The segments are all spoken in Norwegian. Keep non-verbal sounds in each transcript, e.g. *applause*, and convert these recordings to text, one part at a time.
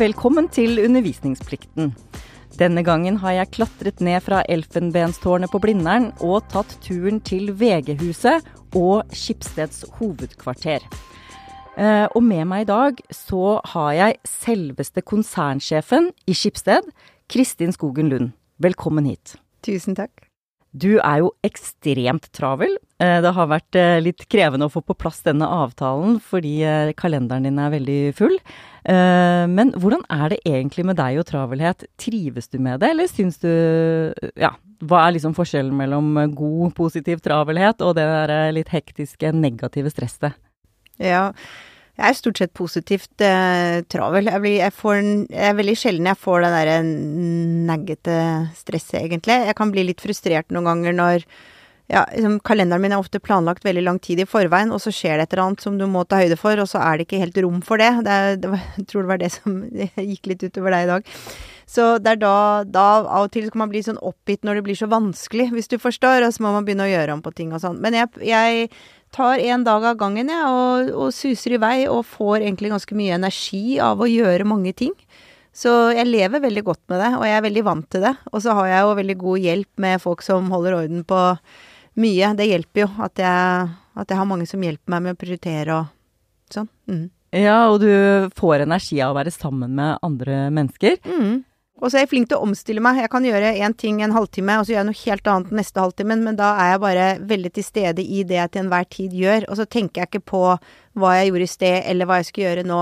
Velkommen til undervisningsplikten. Denne gangen har jeg klatret ned fra Elfenbenstårnet på Blindern og tatt turen til VG-huset og Skipsteds hovedkvarter. Eh, og med meg i dag så har jeg selveste konsernsjefen i Skipsted, Kristin Skogen Lund. Velkommen hit. Tusen takk. Du er jo ekstremt travel. Eh, det har vært eh, litt krevende å få på plass denne avtalen fordi kalenderen din er veldig full. Men hvordan er det egentlig med deg og travelhet? Trives du med det, eller syns du Ja, hva er liksom forskjellen mellom god, positiv travelhet og det der litt hektiske, negative stresset? Ja, jeg er stort sett positivt eh, travel. Jeg, blir, jeg, får, jeg, er veldig sjelden jeg får det derre naggete stresset, egentlig. Jeg kan bli litt frustrert noen ganger når ja, liksom, kalenderen min er ofte planlagt veldig lang tid i forveien, og så skjer det et eller annet som du må ta høyde for, og så er det ikke helt rom for det. det, det jeg tror det var det som *laughs* gikk litt utover deg i dag. Så det er da, da av og til kan man bli sånn oppgitt når det blir så vanskelig, hvis du forstår, og så må man begynne å gjøre om på ting og sånn. Men jeg, jeg tar en dag av gangen, jeg, og, og, suser i vei og får egentlig ganske mye energi av å gjøre mange ting. Så jeg lever veldig godt med det, og jeg er veldig vant til det. Og så har jeg jo veldig god hjelp med folk som holder orden på mye. Det hjelper jo at jeg, at jeg har mange som hjelper meg med å prioritere og sånn. Mm. Ja, og du får energi av å være sammen med andre mennesker. Mm. Og så er jeg flink til å omstille meg. Jeg kan gjøre én ting en halvtime, og så gjør jeg noe helt annet neste halvtimen, men da er jeg bare veldig til stede i det jeg til enhver tid gjør. Og så tenker jeg ikke på hva jeg gjorde i sted, eller hva jeg skal gjøre nå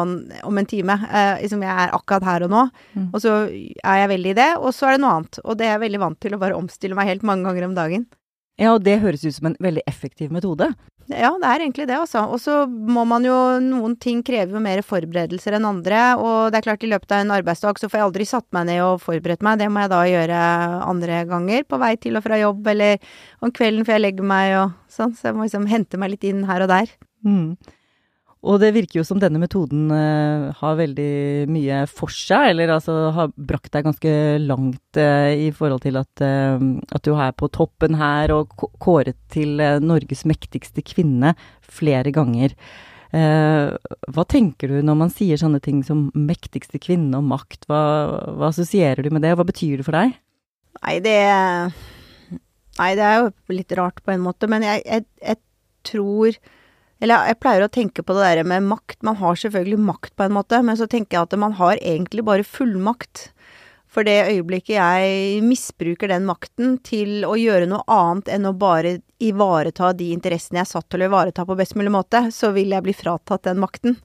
om en time. Eh, liksom jeg er akkurat her og nå. Mm. Og så er jeg veldig i det, og så er det noe annet. Og det er jeg veldig vant til å bare omstille meg helt mange ganger om dagen. Ja, og det høres ut som en veldig effektiv metode. Ja, det er egentlig det, altså. Og så må man jo Noen ting krever jo mer forberedelser enn andre. Og det er klart, i løpet av en arbeidsdag så får jeg aldri satt meg ned og forberedt meg. Det må jeg da gjøre andre ganger. På vei til og fra jobb, eller om kvelden før jeg legger meg og sånn. Så jeg må liksom hente meg litt inn her og der. Mm. Og det virker jo som denne metoden uh, har veldig mye for seg, eller altså har brakt deg ganske langt uh, i forhold til at, uh, at, du er på toppen her og kåret til Norges mektigste kvinne flere ganger. hva tenker du når man sier sånne ting som mektigste kvinne og makt? Hva, hva assosierer du med det, og hva betyr det for deg? Nei, det Nei, det er jo litt rart på en måte, men jeg, jeg, jeg tror eller jeg pleier å tenke på det der med makt. Man har selvfølgelig makt på en måte, men så tenker jeg at man har egentlig bare fullmakt. For det øyeblikket jeg misbruker den makten til å gjøre noe annet enn å bare ivareta de interessene jeg er satt til å ivareta på best mulig måte, så vil jeg bli fratatt den makten.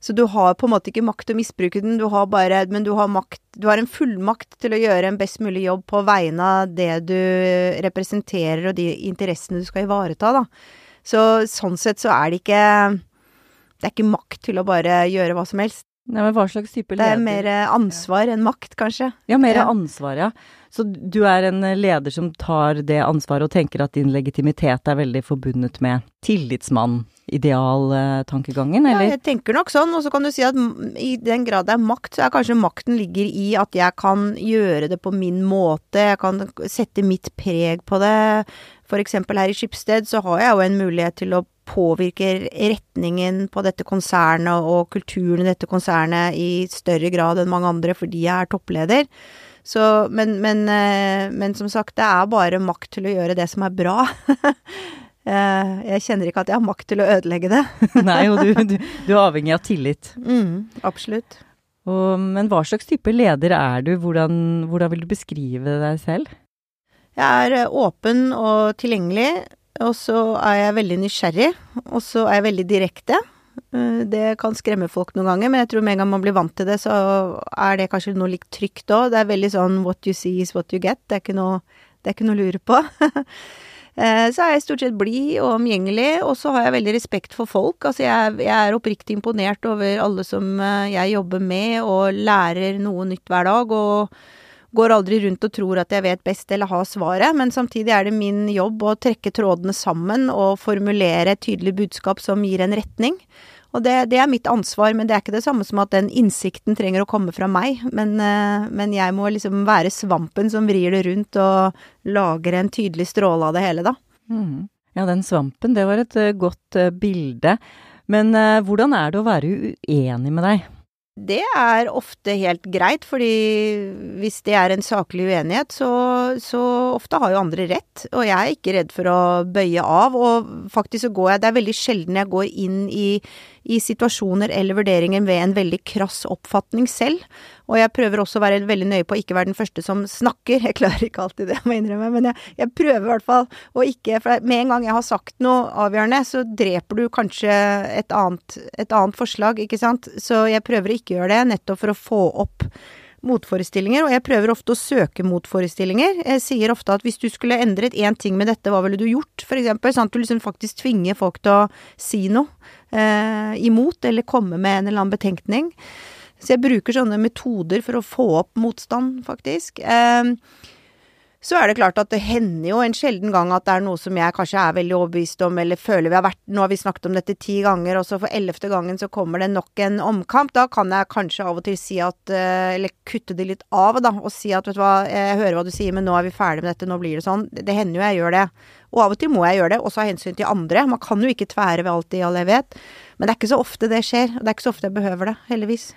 Så du har på en måte ikke makt til å misbruke den, du har bare Men du har makt Du har en fullmakt til å gjøre en best mulig jobb på vegne av det du representerer og de interessene du skal ivareta, da. Så sånn sett så er det ikke Det er ikke makt til å bare gjøre hva som helst. Nei, men hva slags type leder? Det er mer eh, ansvar enn makt, kanskje. Ja, mer ja. ansvar, ja. Så du er en leder som tar det ansvaret og tenker at din legitimitet er veldig forbundet med tillitsmann? Idealtankegangen, eller? Ja, jeg tenker nok sånn. Og så kan du si at i den grad det er makt, så er kanskje makten ligger i at jeg kan gjøre det på min måte. Jeg kan sette mitt preg på det. Eksempel her i Skipsted så har jeg jo en mulighet til å påvirke retningen på dette konsernet og kulturen i dette konsernet i større grad enn mange andre fordi jeg er toppleder. Så, men, men, eh, men som sagt, det er bare makt til å gjøre det som er bra. *laughs* Eh, jeg kjenner ikke at jeg har makt til å ødelegge det. *laughs* Nei, og du, du, du, er avhengig av tillit. Mm, absolutt. Og, men hva slags type leder er du? Hvordan, hvordan vil du beskrive deg selv? Jeg er eh, åpen og tilgjengelig, og så er jeg veldig nysgjerrig. Og så er jeg veldig direkte. Eh, det kan skremme folk noen ganger, men jeg tror med en gang man blir vant til det, så er det kanskje noe litt trygt òg. Det er veldig sånn what you see is what you get. Det er ikke noe, er ikke noe å lure på. *laughs* Eh, så er jeg stort sett blid og omgjengelig, og så har jeg veldig respekt for folk. Altså jeg, jeg, er oppriktig imponert over alle som jeg jobber med, og lærer noe nytt hver dag. og går aldri rundt og tror at jeg vet best eller har svaret, men samtidig er det min jobb å trekke trådene sammen og formulere et tydelig budskap som gir en retning. Og det, det, er mitt ansvar, men det er ikke det samme som at den innsikten trenger å komme fra meg. Men, eh, men jeg må liksom være svampen som vrir det rundt og lager en tydelig stråle av det hele, da. Mm. Ja, den svampen, det var et uh, godt uh, bilde. Men hvordan er det å være uenig med deg? Det er ofte helt greit, fordi hvis det er en saklig uenighet, så, så, ofte har jo andre rett. Og jeg er ikke redd for å bøye av. Og faktisk så går jeg Det er veldig sjelden jeg går inn i, i situasjoner eller vurderinger ved en veldig krass oppfatning selv. Og jeg prøver også å være veldig nøye på å ikke være den første som snakker. Jeg klarer ikke alltid det, jeg må innrømme, men jeg, jeg prøver i hvert fall å ikke For med en gang jeg har sagt noe avgjørende, så dreper du kanskje et annet, et annet forslag, ikke sant. Så jeg prøver å ikke gjøre det, nettopp for å få opp motforestillinger, og jeg prøver ofte å søke motforestillinger. Jeg sier ofte at hvis du skulle endret én ting med dette, hva ville du gjort, for eksempel? Sånn at du liksom faktisk tvinger folk til å si noe eh, imot, eller komme med en eller annen betenkning. Så jeg bruker sånne metoder for å få opp motstand, faktisk. Eh, så er det klart at det hender jo en sjelden gang at det er noe som jeg kanskje er veldig overbevist om, eller føler vi har vært Nå har vi snakket om dette ti ganger, og så for ellevte gangen så kommer det nok en omkamp. Da kan jeg kanskje av og til si at eh, Eller kutte det litt av, da, og si at vet du hva, jeg hører hva du sier, men nå er vi ferdig med dette, nå blir det sånn. Det hender jo jeg gjør det. Og av og til må jeg gjøre det, også av hensyn til andre. Man kan jo ikke tvære ved alt i all evighet. Men det er ikke så ofte det skjer, og det er ikke så ofte jeg behøver det, heldigvis.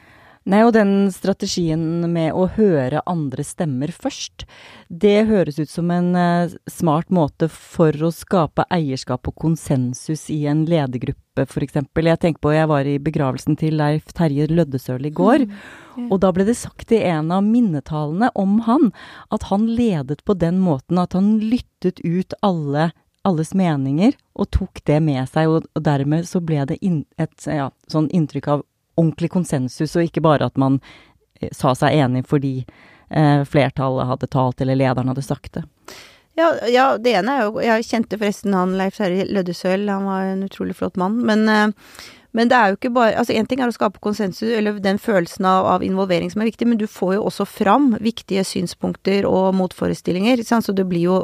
Nei, og den strategien med å høre andre stemmer først, det høres ut som en uh, smart måte for å skape eierskap og konsensus i en ledergruppe, f.eks. Jeg tenker på, jeg var i begravelsen til Leif Terje Løddesøl i går, mm. og da ble det sagt i en av minnetalene om han at han ledet på den måten at han lyttet ut alle alles meninger og tok det med seg, og, dermed så ble det et ja, sånn inntrykk av ordentlig konsensus, og ikke bare at man eh, sa seg enig fordi eh, flertallet hadde talt eller lederen hadde sagt det. Ja, ja, det ene er jo Jeg kjente forresten han Leif Terje Løddesøl, han var en utrolig flott mann. Men, eh, men det er jo ikke bare Altså, én ting er å skape konsensus, eller den følelsen av, av, involvering som er viktig, men du får jo også fram viktige synspunkter og motforestillinger. Så det blir jo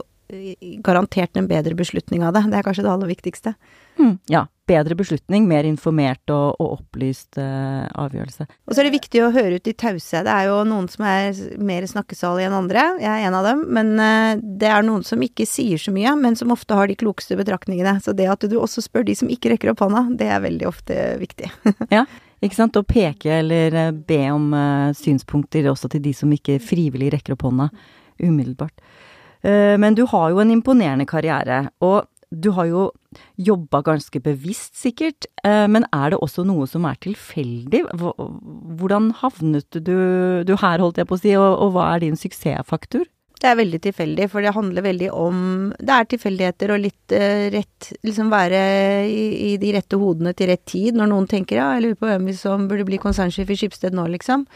garantert en bedre beslutning av det. Det er kanskje det aller viktigste. Mm, ja. Bedre beslutning, mer informert og, og opplyst uh, avgjørelse. Og så er det viktig å høre ut i tause. Det er jo noen som er mer snakkesalige enn andre. Jeg er en av dem. Men uh, det er noen som ikke sier så mye, men som ofte har de klokeste betraktningene. Så det at du også spør de som ikke rekker opp hånda, det er veldig ofte viktig. *laughs* ja. Ikke sant. Å peke eller uh, be om synspunkter også til de som ikke frivillig rekker opp hånda umiddelbart. Men du har jo en imponerende karriere. og du har jo jobba ganske bevisst, sikkert, eh, men er det også noe som er tilfeldig? Hvordan havnet du, du her, holdt jeg på å si, og, og hva er din suksessfaktor? Det er veldig tilfeldig, for det handler veldig om Det er tilfeldigheter og litt uh, rett Liksom være i, i, de rette hodene til rett tid når noen tenker ja, jeg lurer på hvem som burde bli konsernsjef i Skipsted nå, liksom.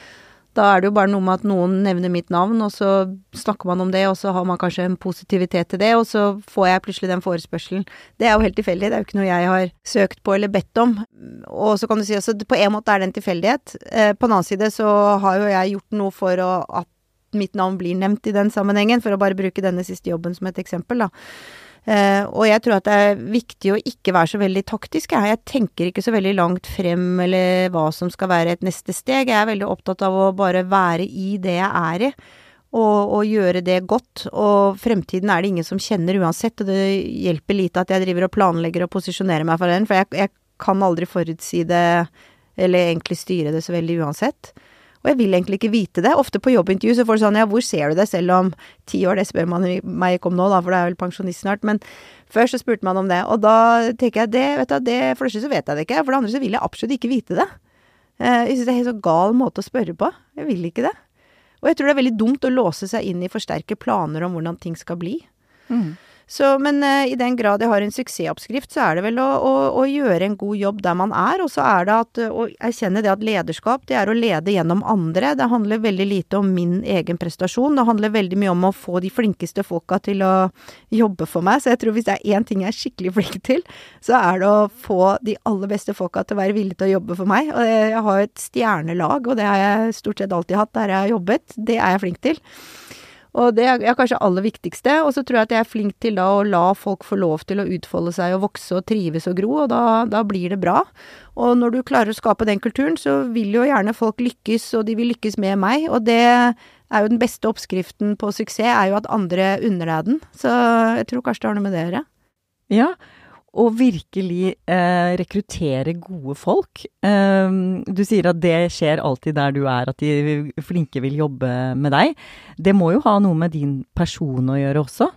Da er det jo bare noe med at noen nevner mitt navn, og så snakker man om det, og så har man kanskje en positivitet til det, og så får jeg plutselig den forespørselen. Det er jo helt tilfeldig, det er jo ikke noe jeg har søkt på eller bedt om. Og så kan du si altså på en måte er det en tilfeldighet. Eh, på den annen side så har jo jeg gjort noe for å, at mitt navn blir nevnt i den sammenhengen, for å bare bruke denne siste jobben som et eksempel, da. Uh, og jeg tror at det er viktig å ikke være så veldig taktisk. Jeg tenker ikke så veldig langt frem eller hva som skal være et neste steg. Jeg er veldig opptatt av å bare være i det jeg er i. Og, og, gjøre det godt. Og fremtiden er det ingen som kjenner uansett, og det hjelper lite at jeg driver og planlegger og posisjonerer meg for den, for jeg, jeg kan aldri forutsi det, eller egentlig styre det så veldig uansett. Og jeg vil egentlig ikke vite det. Ofte på jobbintervju så får du sånn ja, hvor ser du deg selv om ti år? Det spør man meg ikke om nå, da, for det er vel pensjonist snart. Men før så spurte man om det. Og da tenker jeg det, vet du, det For det første så vet jeg det ikke. For det andre så vil jeg absolutt ikke vite det. Eh, jeg syns det er en helt så gal måte å spørre på. Jeg vil ikke det. Og jeg tror det er veldig dumt å låse seg inn i for sterke planer om hvordan ting skal bli. Mm. Så, men uh, i den grad jeg har en suksessoppskrift, så er det vel å, å, å, gjøre en god jobb der man er. Og så er det at, å erkjenne det at lederskap, det er å lede gjennom andre. Det handler veldig lite om min egen prestasjon. Det handler veldig mye om å få de flinkeste folka til å jobbe for meg. Så jeg tror hvis det er én ting jeg er skikkelig flink til, så er det å få de aller beste folka til å være villige til å jobbe for meg. Og jeg har et stjernelag, og det har jeg stort sett alltid hatt der jeg har jobbet. Det er jeg flink til. Og det er kanskje aller viktigste. Og så tror jeg at jeg er flink til da å la folk få lov til å utfolde seg og vokse og trives og gro, og da, da blir det bra. Og når du klarer å skape den kulturen, så vil jo gjerne folk lykkes, og de vil lykkes med meg. Og det er jo den beste oppskriften på suksess, er jo at andre unner deg den. Så jeg tror kanskje det har noe med det å gjøre. Ja, å virkelig eh, rekruttere gode folk. Eh, du sier at det skjer alltid der du er, at de flinke vil jobbe med deg. Det må jo ha noe med din person å gjøre også?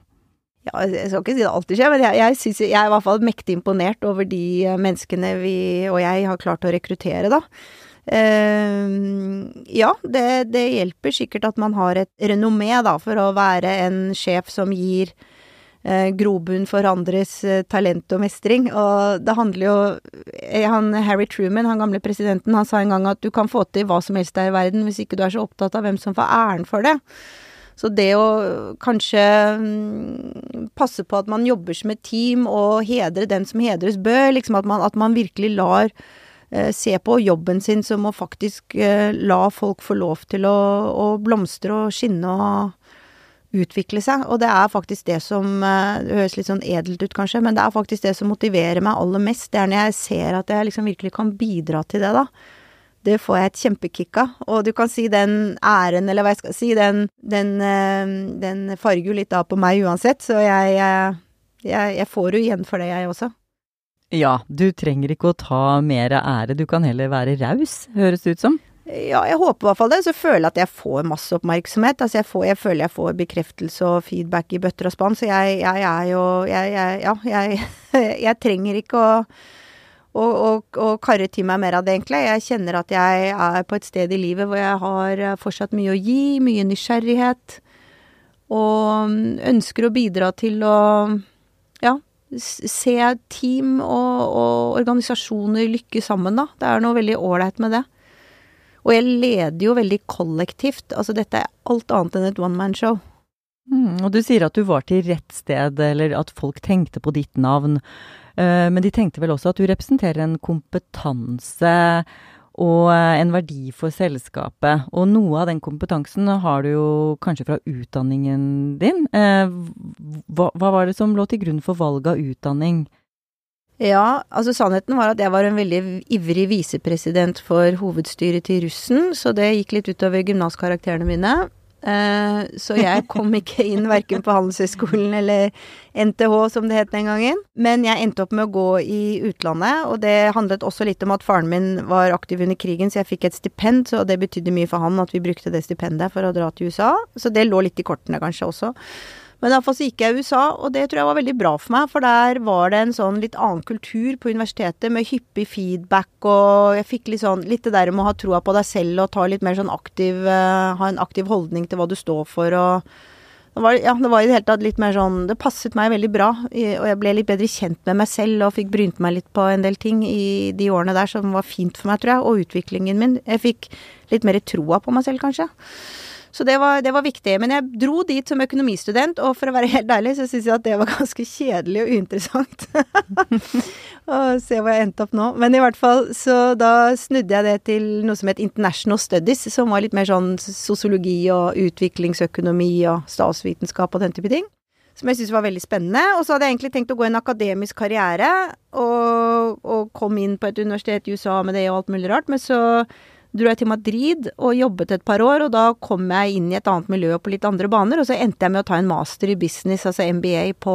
Ja, jeg skal ikke si det alltid skjer, men jeg, jeg, synes, jeg er i hvert fall mektig imponert over de menneskene vi og jeg har klart å rekruttere, da. Uh, ja, det, det, hjelper sikkert at man har et renommé, da, for å være en sjef som gir grobunn for andres uh, talent og mestring. Og det handler jo han, Harry Truman, han gamle presidenten, han sa en gang at du kan få til hva som helst her i verden hvis ikke du er så opptatt av hvem som får æren for det. Så det å kanskje um, passe på at man jobber som et team og hedre den som hedres bør, liksom at man, at man virkelig lar Eh, se på jobben sin som å faktisk eh, la folk få lov til å, å blomstre og skinne og utvikle seg. Og det er faktisk det som eh, Det høres litt sånn edelt ut, kanskje, men det er faktisk det som motiverer meg aller mest. Det er når jeg ser at jeg liksom virkelig kan bidra til det, da. Det får jeg et kjempekick av. Og du kan si den æren, eller hva jeg skal si, den, den, den farger jo litt av på meg uansett, så jeg, jeg, jeg får jo igjen for det, jeg også. Ja, du trenger ikke å ta mer ære, du kan heller være raus, høres det ut som? Ja, jeg håper i hvert fall det. Så føler jeg at jeg får masse oppmerksomhet. Altså jeg, får, jeg føler jeg får bekreftelse og feedback i bøtter og spann, så jeg, jeg, er jo jeg, Ja, *laughs* jeg, trenger ikke å, å, å, å, karre til meg mer av det, egentlig. Jeg kjenner at jeg er på et sted i livet hvor jeg har fortsatt mye å gi, mye nysgjerrighet, og ønsker å bidra til å ja, se team og, og organisasjoner lykke sammen, da. Det er noe veldig ålreit med det. Og jeg leder jo veldig kollektivt. Altså dette er alt annet enn et one man show. Mm, og du sier at du var til rett sted, eller at folk tenkte på ditt navn. Uh, men de tenkte vel også at du representerer en kompetanse og eh, en verdi for selskapet. Og noe av den kompetansen har du jo kanskje fra utdanningen din. Eh, hva, hva, var det som lå til grunn for valget av utdanning? Ja, altså sannheten var at jeg var en veldig ivrig visepresident for hovedstyret til russen, så det gikk litt utover gymnaskarakterene mine. Eh, så jeg *laughs* kom ikke inn verken på Handelshøyskolen eller NTH, som det het den gangen. Men jeg endte opp med å gå i utlandet, og det handlet også litt om at faren min var aktiv under krigen, så jeg fikk et stipend, og det betydde mye for han at vi brukte det stipendet for å dra til USA. Så det lå litt i kortene kanskje også. Men iallfall så gikk jeg i USA, og det tror jeg var veldig bra for meg. For der var det en sånn litt annen kultur på universitetet, med hyppig feedback, og jeg fikk litt sånn Litt det der med å ha troa på deg selv og ta litt mer sånn aktiv uh, Ha en aktiv holdning til hva du står for, og det var, ja, det var i det hele tatt litt mer sånn Det passet meg veldig bra, og jeg ble litt bedre kjent med meg selv og fikk brynt meg litt på en del ting i de årene der som var fint for meg, tror jeg, og utviklingen min. Jeg fikk litt mer troa på meg selv, kanskje. Så det var, det var, viktig. Men jeg dro dit som økonomistudent, og for å være helt ærlig, så syns jeg at det var ganske kjedelig og uinteressant. *laughs* Å se hvor jeg endte opp nå. Men i hvert fall, så da snudde jeg det til noe som het International Studies, som var litt mer sånn sosiologi og utviklingsøkonomi og statsvitenskap og den type ting som jeg syntes var veldig spennende. Og så hadde jeg egentlig tenkt å gå en akademisk karriere, og, og kom inn på et universitet i USA med det og alt mulig rart. Men så dro jeg til Madrid og jobbet et par år, og da kom jeg inn i et annet miljø på litt andre baner, og så endte jeg med å ta en master i business, altså MBA, på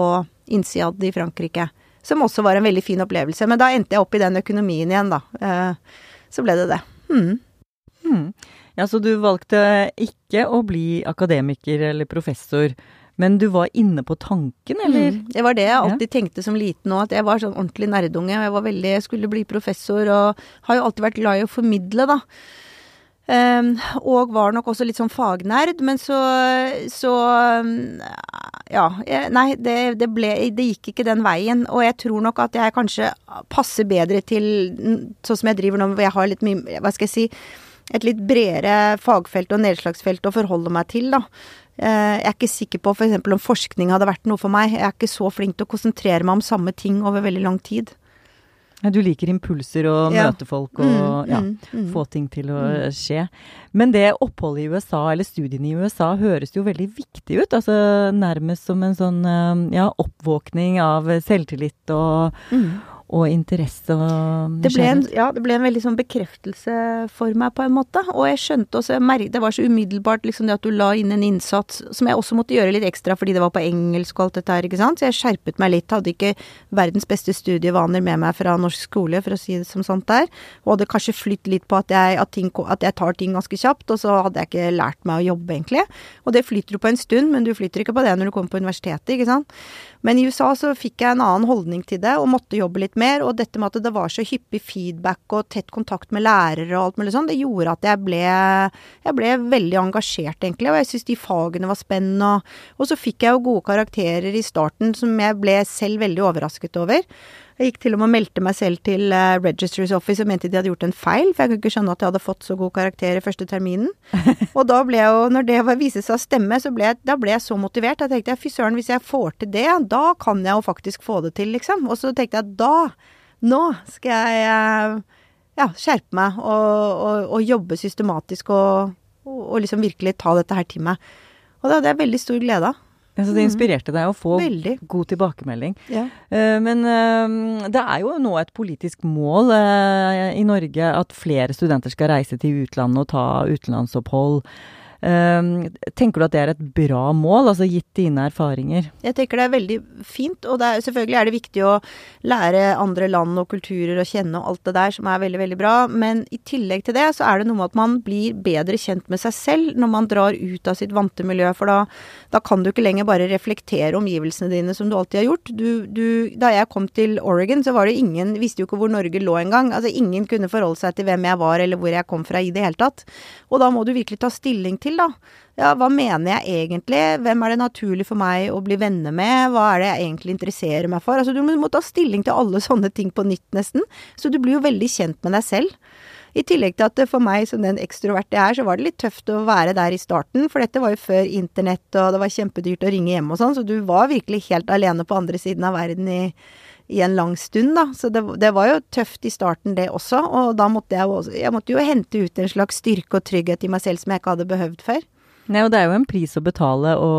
INSEAD i Frankrike. Som også var en veldig fin opplevelse. Men da endte jeg opp i den økonomien igjen, da. Eh, så ble det det. Mm. Mm. Ja, så du valgte ikke å bli akademiker eller professor men du var inne på tanken, eller? Mm, det var det jeg alltid ja. tenkte som liten òg, at jeg var sånn ordentlig nerdunge. Jeg var veldig Jeg skulle bli professor, og har jo alltid vært glad i å formidle, da. Um, og var nok også litt sånn fagnerd, men så, så Ja. Jeg, nei, det, det, ble Det gikk ikke den veien. Og jeg tror nok at jeg kanskje passer bedre til sånn som jeg driver nå, hvor jeg har litt mye Hva skal jeg si et litt bredere fagfelt og nedslagsfelt å forholde meg til, da. Eh, jeg er ikke sikker på f.eks. For om forskning hadde vært noe for meg. Jeg er ikke så flink til å konsentrere meg om samme ting over veldig lang tid. Du liker impulser og ja. møte folk og mm, ja, mm, mm. få ting til å mm. skje. Men det oppholdet i USA, eller studiene i USA, høres jo veldig viktig ut. Altså nærmest som en sånn eh, ja, oppvåkning av selvtillit og, mm. Og interesse og det ble, en, ja, det ble en veldig sånn bekreftelse for meg, på en måte. Og jeg skjønte også jeg Det var så umiddelbart liksom det at du la inn en innsats som jeg også måtte gjøre litt ekstra fordi det var på engelsk og alt dette her, ikke sant. Så jeg skjerpet meg litt. Hadde ikke verdens beste studievaner med meg fra norsk skole, for å si det som sant der. Og hadde kanskje flytt litt på at jeg, at, ting, at jeg tar ting ganske kjapt, og så hadde jeg ikke lært meg å jobbe, egentlig. Og det flytter du på en stund, men du flytter ikke på det når du kommer på universitetet, ikke sant. Men i USA så fikk jeg en annen holdning til det, og måtte jobbe litt mer. Og dette med at det var så hyppig feedback og tett kontakt med lærere og alt mulig sånn, det gjorde at jeg ble, jeg ble veldig engasjert, egentlig. Og jeg syntes de fagene var spennende. Og, og så fikk jeg jo gode karakterer i starten som jeg ble selv veldig overrasket over. Jeg gikk til og med og meldte meg selv til uh, Registers Office og mente de hadde gjort en feil, for jeg kunne ikke skjønne at jeg hadde fått så god karakter i første terminen. *laughs* og da ble jeg jo, når det viste seg å stemme, så ble jeg, da ble jeg så motivert. Da tenkte jeg fy søren, hvis jeg får til det, da kan jeg jo faktisk få det til, liksom. Og så tenkte jeg da, nå skal jeg uh, ja, skjerpe meg og, og, og jobbe systematisk og, og, liksom virkelig ta dette her til meg. Og det hadde jeg veldig stor glede av. Så det mm. inspirerte deg å få Veldig. god tilbakemelding. Ja. Uh, men uh, det er jo nå et politisk mål uh, i Norge at flere studenter skal reise til utlandet og ta utenlandsopphold. Ehm, tenker du at det er et bra mål, altså gitt dine erfaringer? Jeg tenker det er veldig fint, og er, selvfølgelig er det viktig å lære andre land og kulturer å kjenne og alt det der, som er veldig, veldig bra. Men i tillegg til det, så er det noe med at man blir bedre kjent med seg selv når man drar ut av sitt vante miljø. For da, da kan du ikke lenger bare reflektere omgivelsene dine som du alltid har gjort. Du, du, da jeg kom til Oregon, så var det ingen Visste jo ikke hvor Norge lå engang. Altså ingen kunne forholde seg til hvem jeg var eller hvor jeg kom fra i det hele tatt. Og da må du virkelig ta stilling til til, da. Ja, hva mener jeg egentlig? Hvem er det naturlig for meg å bli venner med? Hva er det jeg egentlig interesserer meg for? Altså, du må, ta stilling til alle *laughs* sånne ting på nytt, nesten. Så du blir jo veldig kjent med deg selv. I tillegg til at for meg som den ekstroverte jeg er, så var det litt tøft å være der i starten. For dette var jo før internett, og det var kjempedyrt å ringe hjem og sånn, så du var virkelig helt alene på andre siden av verden i, i en lang stund, da. Så det, det, var jo tøft i starten, det også. Og da måtte jeg jo Jeg måtte jo hente ut en slags styrke og trygghet i meg selv som jeg ikke hadde behøvd før. Nei, og det er jo en pris å betale å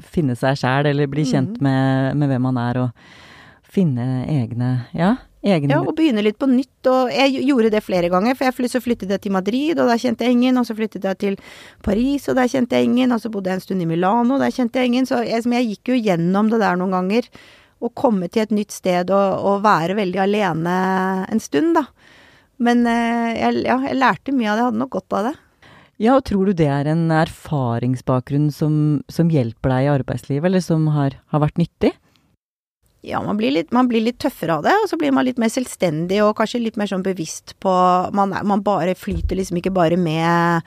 finne seg sjæl, eller bli kjent mm. med, med, hvem man er, og finne egne Ja, egne Ja, og begynne litt på nytt. Og jeg gjorde det flere ganger, for jeg så flyttet jeg til Madrid, og der kjente jeg ingen. Og så flyttet jeg til Paris, og der kjente jeg ingen. Og så bodde jeg en stund i Milano, og der kjente jeg ingen. Så jeg, jeg gikk jo gjennom det der noen ganger å komme til et nytt sted og, og, være veldig alene en stund, da. Men eh, jeg, ja, jeg lærte mye av det. Jeg hadde nok godt av det. Ja, og tror du det er en erfaringsbakgrunn som, som hjelper deg i arbeidslivet, eller som har, har vært nyttig? Ja, man blir, litt, man blir, litt, tøffere av det, og så blir man litt mer selvstendig og kanskje litt mer sånn bevisst på Man, er, man bare flyter liksom ikke bare med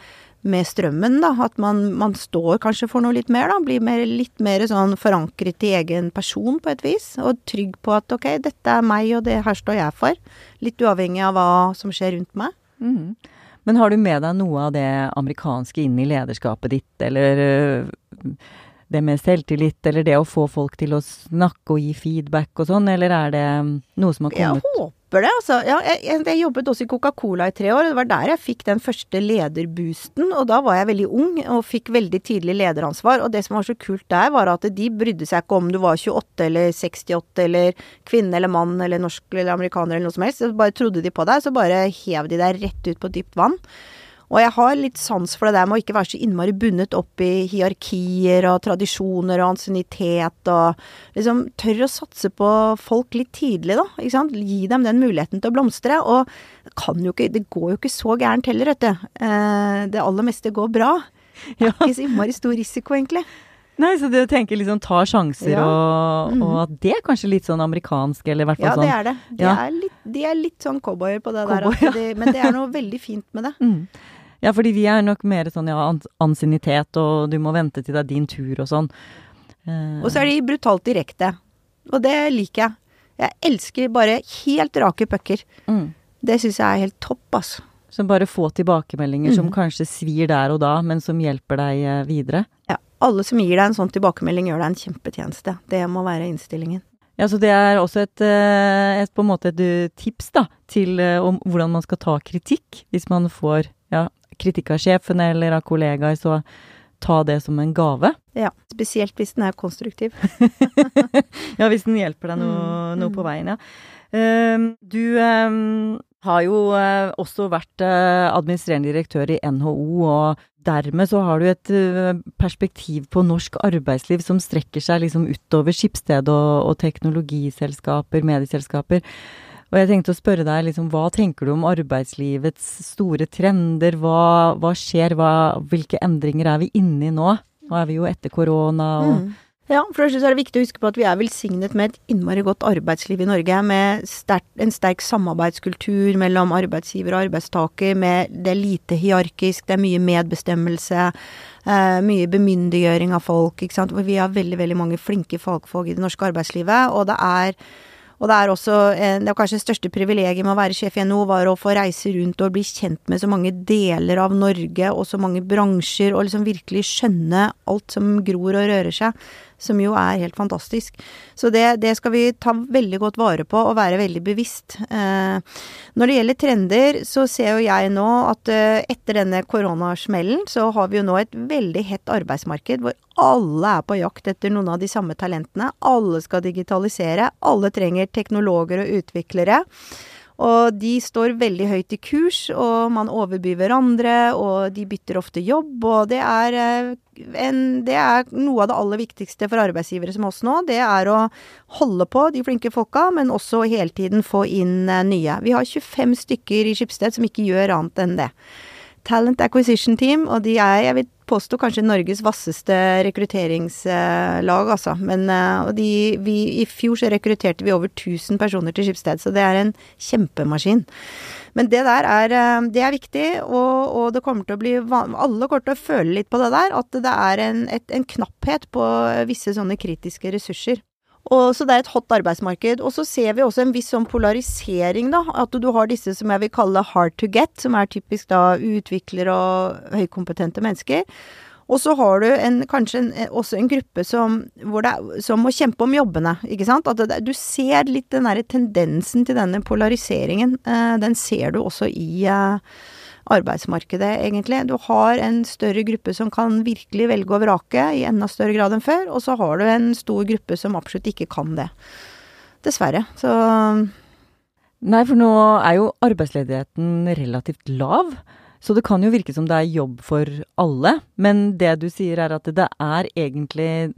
med strømmen, da. At man, man, står kanskje for noe litt mer, da. Blir mer, litt mer sånn forankret i egen person på et vis. Og trygg på at ok, dette er meg, og det her står jeg for. Litt uavhengig av hva som skjer rundt meg. Mm. Men har du med deg noe av det amerikanske inn i lederskapet ditt, eller øh, det med selvtillit, eller det å få folk til å snakke og gi feedback og sånn, eller er det noe som har kommet Jeg håper det, altså. Ja, jeg, jeg, jobbet også i Coca-Cola i tre år, og det var der jeg fikk den første lederboosten. Og da var jeg veldig ung og fikk veldig tidlig lederansvar. Og det som var så kult der, var at de brydde seg ikke om du var 28 eller 68 eller kvinne eller mann eller norsk eller amerikaner eller noe som helst. Så bare trodde de på deg, så bare hev de deg rett ut på dypt vann. Og jeg har litt sans for det der med å ikke være så innmari bundet opp i hierarkier og tradisjoner og ansiennitet og liksom tørre å satse på folk litt tidlig, da. Ikke sant. Gi dem den muligheten til å blomstre. Og det kan jo ikke Det går jo ikke så gærent heller, vet du. Eh, det aller meste går bra. Det er ikke så innmari stor risiko, egentlig. Nei, så du tenker liksom ta sjanser, ja. og, og, at det er kanskje litt sånn amerikansk, eller i hvert fall sånn Ja, det er det. De, ja. er, litt, de er litt sånn cowboyer på det Cowboy, der. De, men det er *laughs* noe veldig fint med det. Mm. Ja, fordi vi er nok mer sånn ja, ansiennitet, og du må vente til det er din tur og sånn. Uh, og så er de brutalt direkte. Og det liker jeg. Jeg elsker bare helt rake pucker. Mm. Det syns jeg er helt topp, altså. Så bare få tilbakemeldinger mm. som kanskje svir der og da, men som hjelper deg eh, videre? Ja. Alle som gir deg en sånn tilbakemelding, gjør deg en kjempetjeneste. Det må være innstillingen. Ja, så det er også et, eh, et et tips da, til om hvordan man skal ta kritikk hvis man får ja, kritikk av sjefen eller av kollegaer, så ta det som en gave. Ja, spesielt hvis den er konstruktiv. *laughs* ja, hvis den hjelper deg noe, Mm, noe mm. på veien, ja. Ehm, du ehm, har jo eh, også vært eh, administrerende direktør i NHO, og dermed så har du et eh, perspektiv på norsk arbeidsliv som strekker seg liksom utover Skipsted og, og teknologiselskaper, medieselskaper. Og jeg tenkte å spørre deg, liksom, hva tenker du om arbeidslivets store trender? Hva, hva skjer? Hva, hvilke endringer er vi inne i nå? Nå er vi jo etter korona og Mm. Ja, for det er det viktig å huske på at vi er velsignet med et innmari godt arbeidsliv i Norge, med sterk, en sterk samarbeidskultur mellom arbeidsgiver og arbeidstaker, med det er lite hierarkisk, det er mye medbestemmelse, eh, mye bemyndiggjøring av folk, ikke sant. Vi har veldig, veldig mange flinke fagfolk i det norske arbeidslivet, og det er og det er også Det er kanskje det største privilegiet med å være sjef i NHO, var å få reise rundt og bli kjent med så mange deler av Norge og så mange bransjer, og liksom virkelig skjønne alt som gror og rører seg, som jo er helt fantastisk. Så det, det skal vi ta veldig godt vare på og være veldig bevisst. Eh, når det gjelder trender, så ser jo jeg nå at eh, etter denne koronasmellen, så har vi jo nå et veldig hett arbeidsmarked hvor alle er på jakt etter noen av de samme talentene. Alle skal digitalisere. Alle trenger teknologer og utviklere. Og de står veldig høyt i kurs, og man overbyr hverandre, og de bytter ofte jobb, og det er, eh, en, det er noe av det aller viktigste for arbeidsgivere som oss nå. Det er å holde på de flinke folka, men også hele tiden få inn eh, nye. Vi har 25 stykker i Skipsted som ikke gjør annet enn det. Talent Acquisition Team, og de er, jeg vil påstå, kanskje Norges vasseste rekrutteringslag, altså. Men eh, de, vi, i fjor så rekrutterte vi over 1000 personer til Skipsted, så det er en kjempemaskin. Men det der er, eh, det er viktig, og, og det kommer til å bli Alle kommer til å føle litt på det der, at det er en, et, en knapphet på visse sånne kritiske ressurser. Og, så det er et hot arbeidsmarked. Og så ser vi også en viss sånn polarisering, da. At du har disse som jeg vil kalle hard to get, som er typisk da utviklere og høykompetente mennesker. Og så har du en, kanskje en, også en gruppe som, det, som må kjempe om jobbene, ikke sant. At det, du ser litt den derre tendensen til denne polariseringen. Eh, den ser du også i eh, arbeidsmarkedet, egentlig. Du har en større gruppe som kan virkelig velge og vrake i enda større grad enn før, og så har du en stor gruppe som absolutt ikke kan det. Dessverre. Så Nei, for nå er jo arbeidsledigheten relativt lav. Så det kan jo virke som det er jobb for alle, men det du sier er at det er egentlig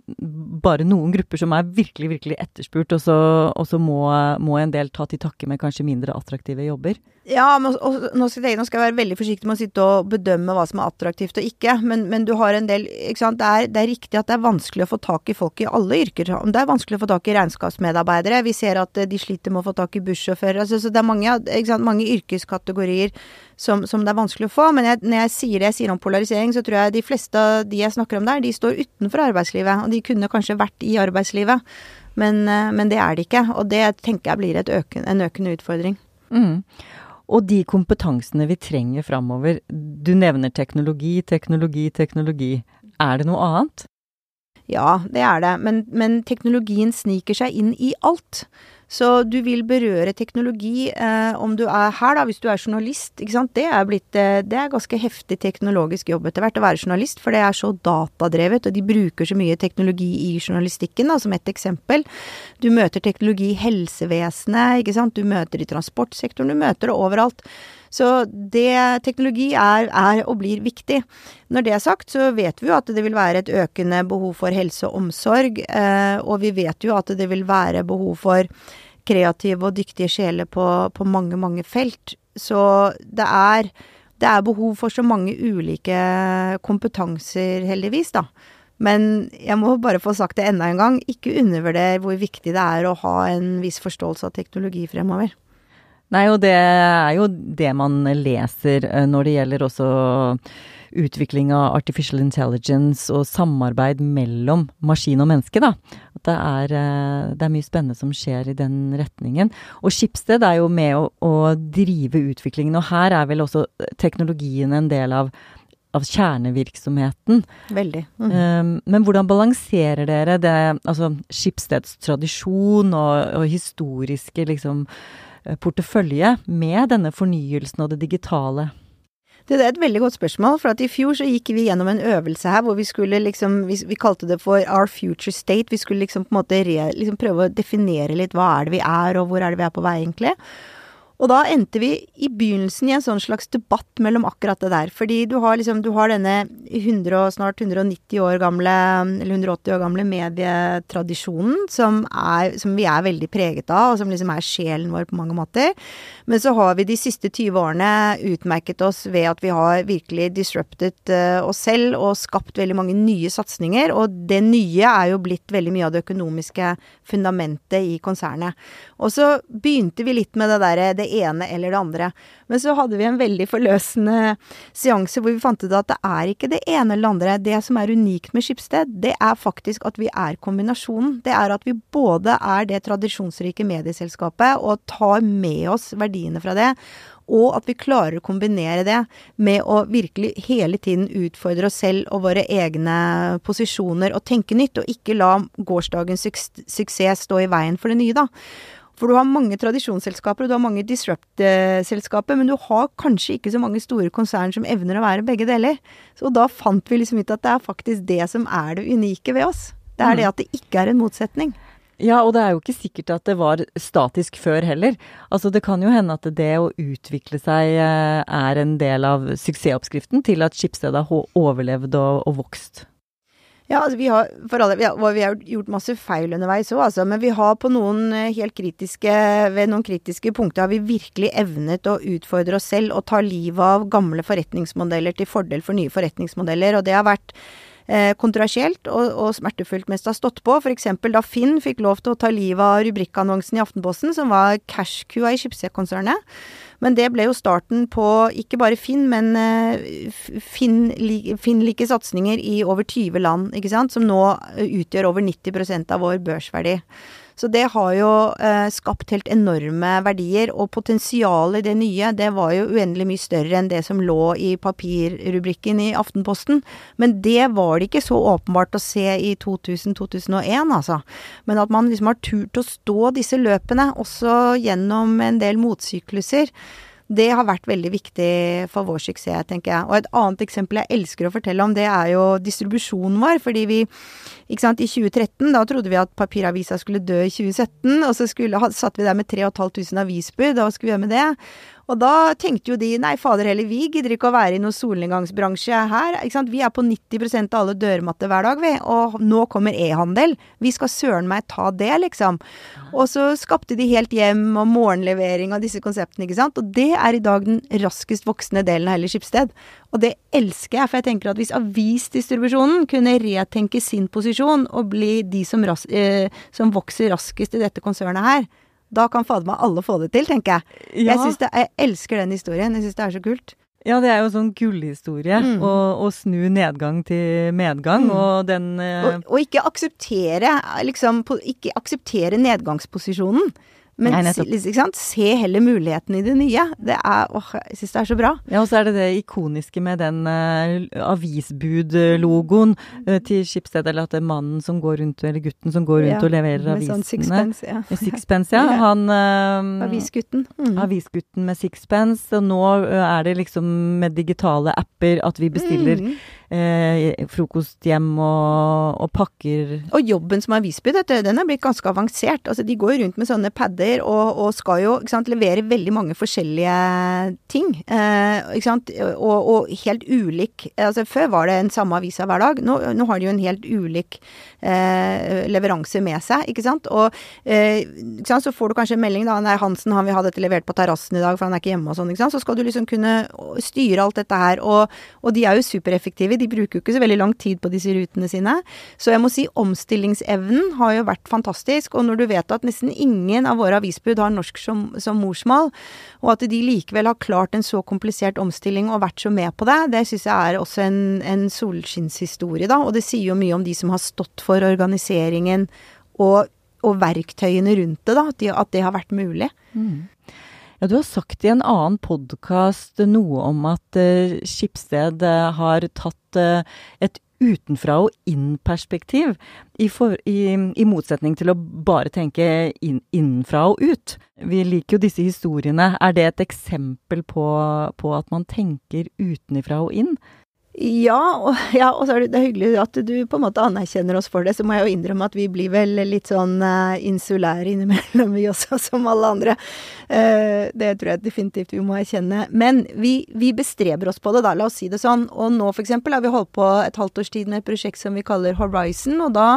bare noen grupper som er virkelig, virkelig etterspurt, og så, og så må, må en del ta til takke med kanskje mindre attraktive jobber. Ja, men, og, nå, skal jeg, nå skal jeg være veldig forsiktig med å sitte og bedømme hva som er attraktivt og ikke, men, men du har en del ikke sant? Det er, det er riktig at det er vanskelig å få tak i folk i alle yrker. Det er vanskelig å få tak i regnskapsmedarbeidere. Vi ser at eh, de sliter med å få tak i bussjåfører. Altså, så det er mange, sant? mange yrkeskategorier som, som det er vanskelig å få. Men jeg, når jeg sier det jeg sier om polarisering, så tror jeg de fleste av de jeg snakker om der, de står utenfor arbeidslivet. Og de kunne kanskje vært i arbeidslivet, men, eh, men det er de ikke. Og det tenker jeg blir et øken, en økende utfordring. Mm. Og de kompetansene vi trenger framover, du nevner teknologi, teknologi, teknologi. Er det noe annet? Ja, det er det, men, men teknologien sniker seg inn i alt. Så du vil berøre teknologi eh, om du er her, da, hvis du er journalist. ikke sant? Det er blitt eh, Det er ganske heftig teknologisk jobb etter hvert å være journalist, for det er så datadrevet, og de bruker så mye teknologi i journalistikken, da, som et eksempel. Du møter teknologi i helsevesenet, ikke sant. Du møter i transportsektoren, du møter det overalt. Så det, teknologi er, er og blir viktig. Når det er sagt, så vet vi jo at det vil være et økende behov for helse og omsorg, eh, og vi vet jo at det vil være behov for kreative og dyktige sjeler på, på mange, mange felt. Så det er, det er behov for så mange ulike kompetanser, heldigvis, da. Men jeg må bare få sagt det enda en gang, ikke undervurder hvor viktig det er å ha en viss forståelse av teknologi fremover. Nei, og det er jo det man leser eh, når det gjelder også utvikling av artificial intelligence og samarbeid mellom maskin og menneske, da. At det er, eh, det er mye spennende som skjer i den retningen. Og Skipsted er jo med å, å drive utviklingen, og her er vel også teknologien en del av av kjernevirksomheten. Veldig. Mm. Um, men hvordan balanserer dere det, altså Skipsteds tradisjon og, og historiske liksom portefølje med denne fornyelsen og det digitale? Det er et veldig godt spørsmål, for i fjor så gikk vi gjennom en øvelse her hvor vi skulle liksom vi kalte det for Our Future State. Vi skulle liksom på en måte re, liksom prøve å definere litt hva er det vi er, og hvor er det vi er på vei, egentlig. Og da endte vi i begynnelsen i en sånn slags debatt mellom akkurat det der. Fordi du har liksom, du har denne 100 og snart 190 år gamle, eller 180 år gamle medietradisjonen som, er, som vi er veldig preget av, og som liksom er sjelen vår på mange måter. Men så har vi de siste 20 årene utmerket oss ved at vi har virkelig disrupted uh, oss selv og skapt veldig mange nye satsinger. Og det nye er jo blitt veldig mye av det økonomiske fundamentet i konsernet. Og så begynte vi litt med det derre ene eller det andre. Men så hadde vi en veldig forløsende seanse hvor vi fant ut at det er ikke det ene eller det andre. Det som er unikt med Skipsted, det er faktisk at vi er kombinasjonen. Det er at vi både er det tradisjonsrike medieselskapet og tar med oss verdiene fra det. Og at vi klarer å kombinere det med å virkelig hele tiden utfordre oss selv og våre egne posisjoner og tenke nytt, og ikke la gårsdagens suksess stå i veien for det nye, da. For du har mange tradisjonsselskaper, og du har mange disrupt-selskaper, men du har kanskje ikke så mange store konsern som evner å være begge deler. Så da fant vi liksom ut at det er faktisk det som er det unike ved oss. Det er det at det ikke er en motsetning. Ja, og det er jo ikke sikkert at det var statisk før heller. Altså det kan jo hende at det å utvikle seg eh, er en del av suksessoppskriften til at Skipsted har overlevd og, og vokst. Ja, altså vi har, alle, vi har, vi har gjort masse feil underveis òg, altså. Men vi har på noen eh, helt kritiske Ved noen kritiske punkter har vi virkelig evnet å utfordre oss selv og ta livet av gamle forretningsmodeller til fordel for nye forretningsmodeller. Og det har vært eh, kontroversielt og, og, smertefullt mens det har stått på. F.eks. da Finn fikk lov til å ta livet av rubrikkannonsen i Aftenposten, som var cash-kua i Schibsted-konsernet. Men det ble jo starten på ikke bare Finn, men eh, Finn-like satsinger i over 20 land, ikke sant, som nå eh, utgjør over 90% av vår børsverdi. Så det har jo eh, skapt helt enorme verdier, og potensialet i det nye, det var jo uendelig mye større enn det som lå i papirrubrikken i Aftenposten. Men det var det ikke så åpenbart å se i 2000-2001, altså. Men at man liksom har turt å stå disse løpene, også gjennom en del motsykluser. Det har vært veldig viktig for vår suksess, tenker jeg. Og et annet eksempel jeg elsker å fortelle om, det er jo distribusjonen vår. Fordi vi, ikke sant, i 2013, da trodde vi at papiravisa skulle dø i 2017. Og så skulle, satt vi der med 3500 avisbud, hva skulle vi gjøre med det? Og da tenkte jo de nei, fader heller, vi gidder ikke å være i noen solnedgangsbransje her. ikke sant? Vi er på 90% av alle dørmatter hver dag, vi. Og nå kommer e-handel. Vi skal søren meg ta det, liksom. Og så skapte de helt hjem og morgenlevering av disse konseptene, ikke sant. Og det er i dag den raskest voksende delen av hele Skipsted. Og det elsker jeg, for jeg tenker at hvis avisdistribusjonen kunne retenke sin posisjon og bli de som, ras eh, som vokser raskest i dette konsernet her, da kan fader meg alle få det til, tenker jeg. Ja. Jeg, det, jeg elsker den historien. Jeg syns det er så kult. Ja, det er jo sånn gullhistorie. Mm. Å, snu nedgang til medgang, mm. og den eh... og, og, ikke akseptere, liksom, Ikke akseptere nedgangsposisjonen. Men Nei, se heller mulighetene i det nye. Det er, åh, jeg syns det er så bra. Ja, og så er det det ikoniske med den uh, avisbud-logoen uh, til Schibsted, eller at det er mannen som går rundt, eller gutten som går rundt ja, og leverer med avisene. Sånn sixpence, ja. sixpence, ja. *laughs* Han uh, Avisgutten. Mm. Avisgutten med sixpence. Og nå er det liksom med digitale apper at vi bestiller mm eh, frokost hjem og, og, pakker Og jobben som avisbud, den er blitt ganske avansert. Altså, de går rundt med sånne padder og, og skal jo sant, levere veldig mange forskjellige ting. Eh, og, og, helt ulik altså, Før var det en samme avisa hver dag. Nå, nå har de jo en helt ulik eh, leveranse med seg, ikke sant. Og eh, ikke sant? så får du kanskje en melding da Nei, Hansen han vil ha dette levert på terrassen i dag, for han er ikke hjemme og sånn. Så skal du liksom kunne styre alt dette her. Og, og de er jo supereffektive de bruker jo ikke så veldig lang tid på disse rutene sine. Så jeg må si omstillingsevnen har jo vært fantastisk. Og når du vet at nesten ingen av våre avisbud har norsk som, som morsmål, og at de likevel har klart en så komplisert omstilling og vært så med på det, det syns jeg er også en, en solskinnshistorie, da. Og det sier jo mye om de som har stått for organiseringen og, og verktøyene rundt det, da. At, de, at det har vært mulig. Mm. Ja, du har sagt i en annen podkast noe om at uh, Skipsted uh, har tatt uh, et utenfra og inn-perspektiv, i, i, i, motsetning til å bare tenke inn, innenfra og ut. Vi liker jo disse historiene. Er det et eksempel på, på at man tenker utenfra og inn? Ja, og, *laughs* ja, og så er det, det er hyggelig at du på en måte anerkjenner oss for det. Så må jeg jo innrømme at vi blir vel litt sånn uh, insulære *laughs* innimellom, vi også, som alle andre. Uh, det tror jeg definitivt vi må erkjenne. Men vi, vi, bestreber oss på det, da. La oss si det sånn. Og nå eksempel har vi holdt på et halvt års tid med et prosjekt som vi kaller Horizon. Og da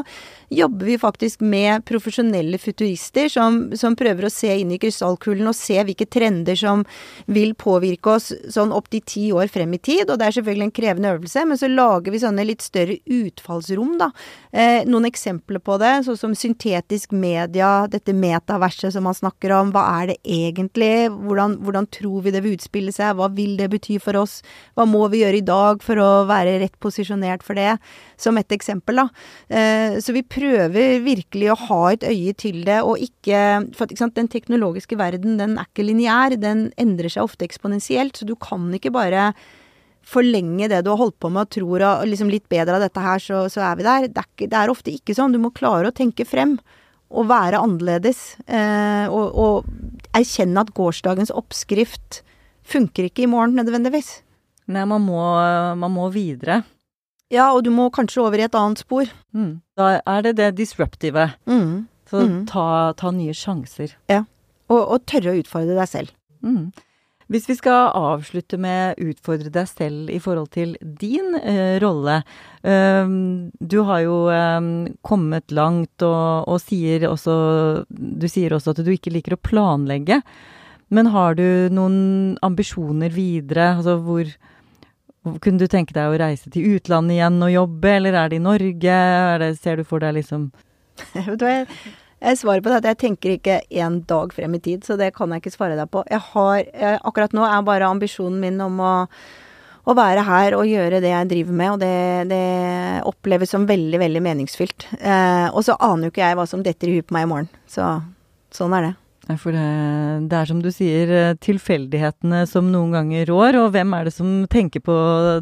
jobber vi faktisk med profesjonelle futurister som, som prøver å se inn i krystallkulen og se hvilke trender som vil påvirke oss sånn opp til ti år frem i tid. Og det er selvfølgelig en krevende øvelse, men så lager vi sånne litt større utfallsrom, da. Eh, noen eksempler på det, sånn som syntetisk media, dette metaverset som man snakker om. Hva er det egentlig? Hvordan, hvordan tror vi det vil utspille seg? Hva vil det bety for oss? Hva må vi gjøre i dag for å være rett posisjonert for det? Som et eksempel, da. Eh, så vi prøver virkelig å ha et øye til det, og ikke For ikke sant, den teknologiske verden, den er ikke lineær. Den endrer seg ofte eksponentielt, så du kan ikke bare forlenge det du har holdt på med og tror og liksom litt bedre av dette her, så, så er vi der. Det er, ikke, det er, ofte ikke sånn. Du må klare å tenke frem og være annerledes. Eh, og, og, erkjenne at gårsdagens oppskrift funker ikke i morgen nødvendigvis. Nei, man må, man må videre. Ja, og du må kanskje over i et annet spor. Mm. Da er det det disruptive. Mm. Så mm. Ta, ta, nye sjanser. Ja. Og, og, tørre å utfordre deg selv. Mm. Hvis vi skal avslutte med utfordre deg selv i forhold til din eh, rolle. Um, du har jo um, kommet langt og, og, sier også Du sier også at du ikke liker å planlegge. Men har du noen ambisjoner videre? Altså hvor, Kunne du tenke deg å reise til utlandet igjen og jobbe, eller er det i Norge? Det, ser du for deg liksom *laughs* Jeg svarer på det at jeg tenker ikke én dag frem i tid, så det kan jeg ikke svare deg på. Har Akkurat nå er bare ambisjonen min om å, å være her og gjøre det jeg driver med, og det, det oppleves som veldig, veldig meningsfylt. Eh, og så aner jo ikke jeg hva som detter i huet på meg i morgen. Så sånn er det. For det, det, er som du sier, eh, tilfeldighetene som noen ganger rår. Og hvem er det som tenker på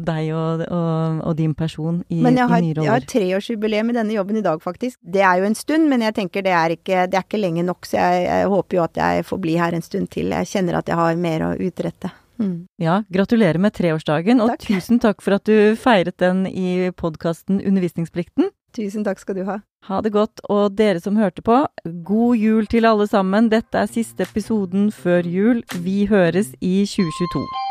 deg og, og, og din person i, men jeg har, i nye roller? Jeg har treårsjubileum i denne jobben i dag, faktisk. Det er jo en stund, men jeg tenker det er ikke, det er ikke lenge nok. Så jeg, jeg, håper jo at jeg får bli her en stund til. Jeg kjenner at jeg har mer å utrette. Mm. Ja, gratulerer med treårsdagen, og takk. tusen takk for at du feiret den i podkasten Undervisningsplikten. Tusen takk skal du ha. Ha det godt. Og dere som hørte på, god jul til alle sammen. Dette er siste episoden før jul. Vi høres i 2022.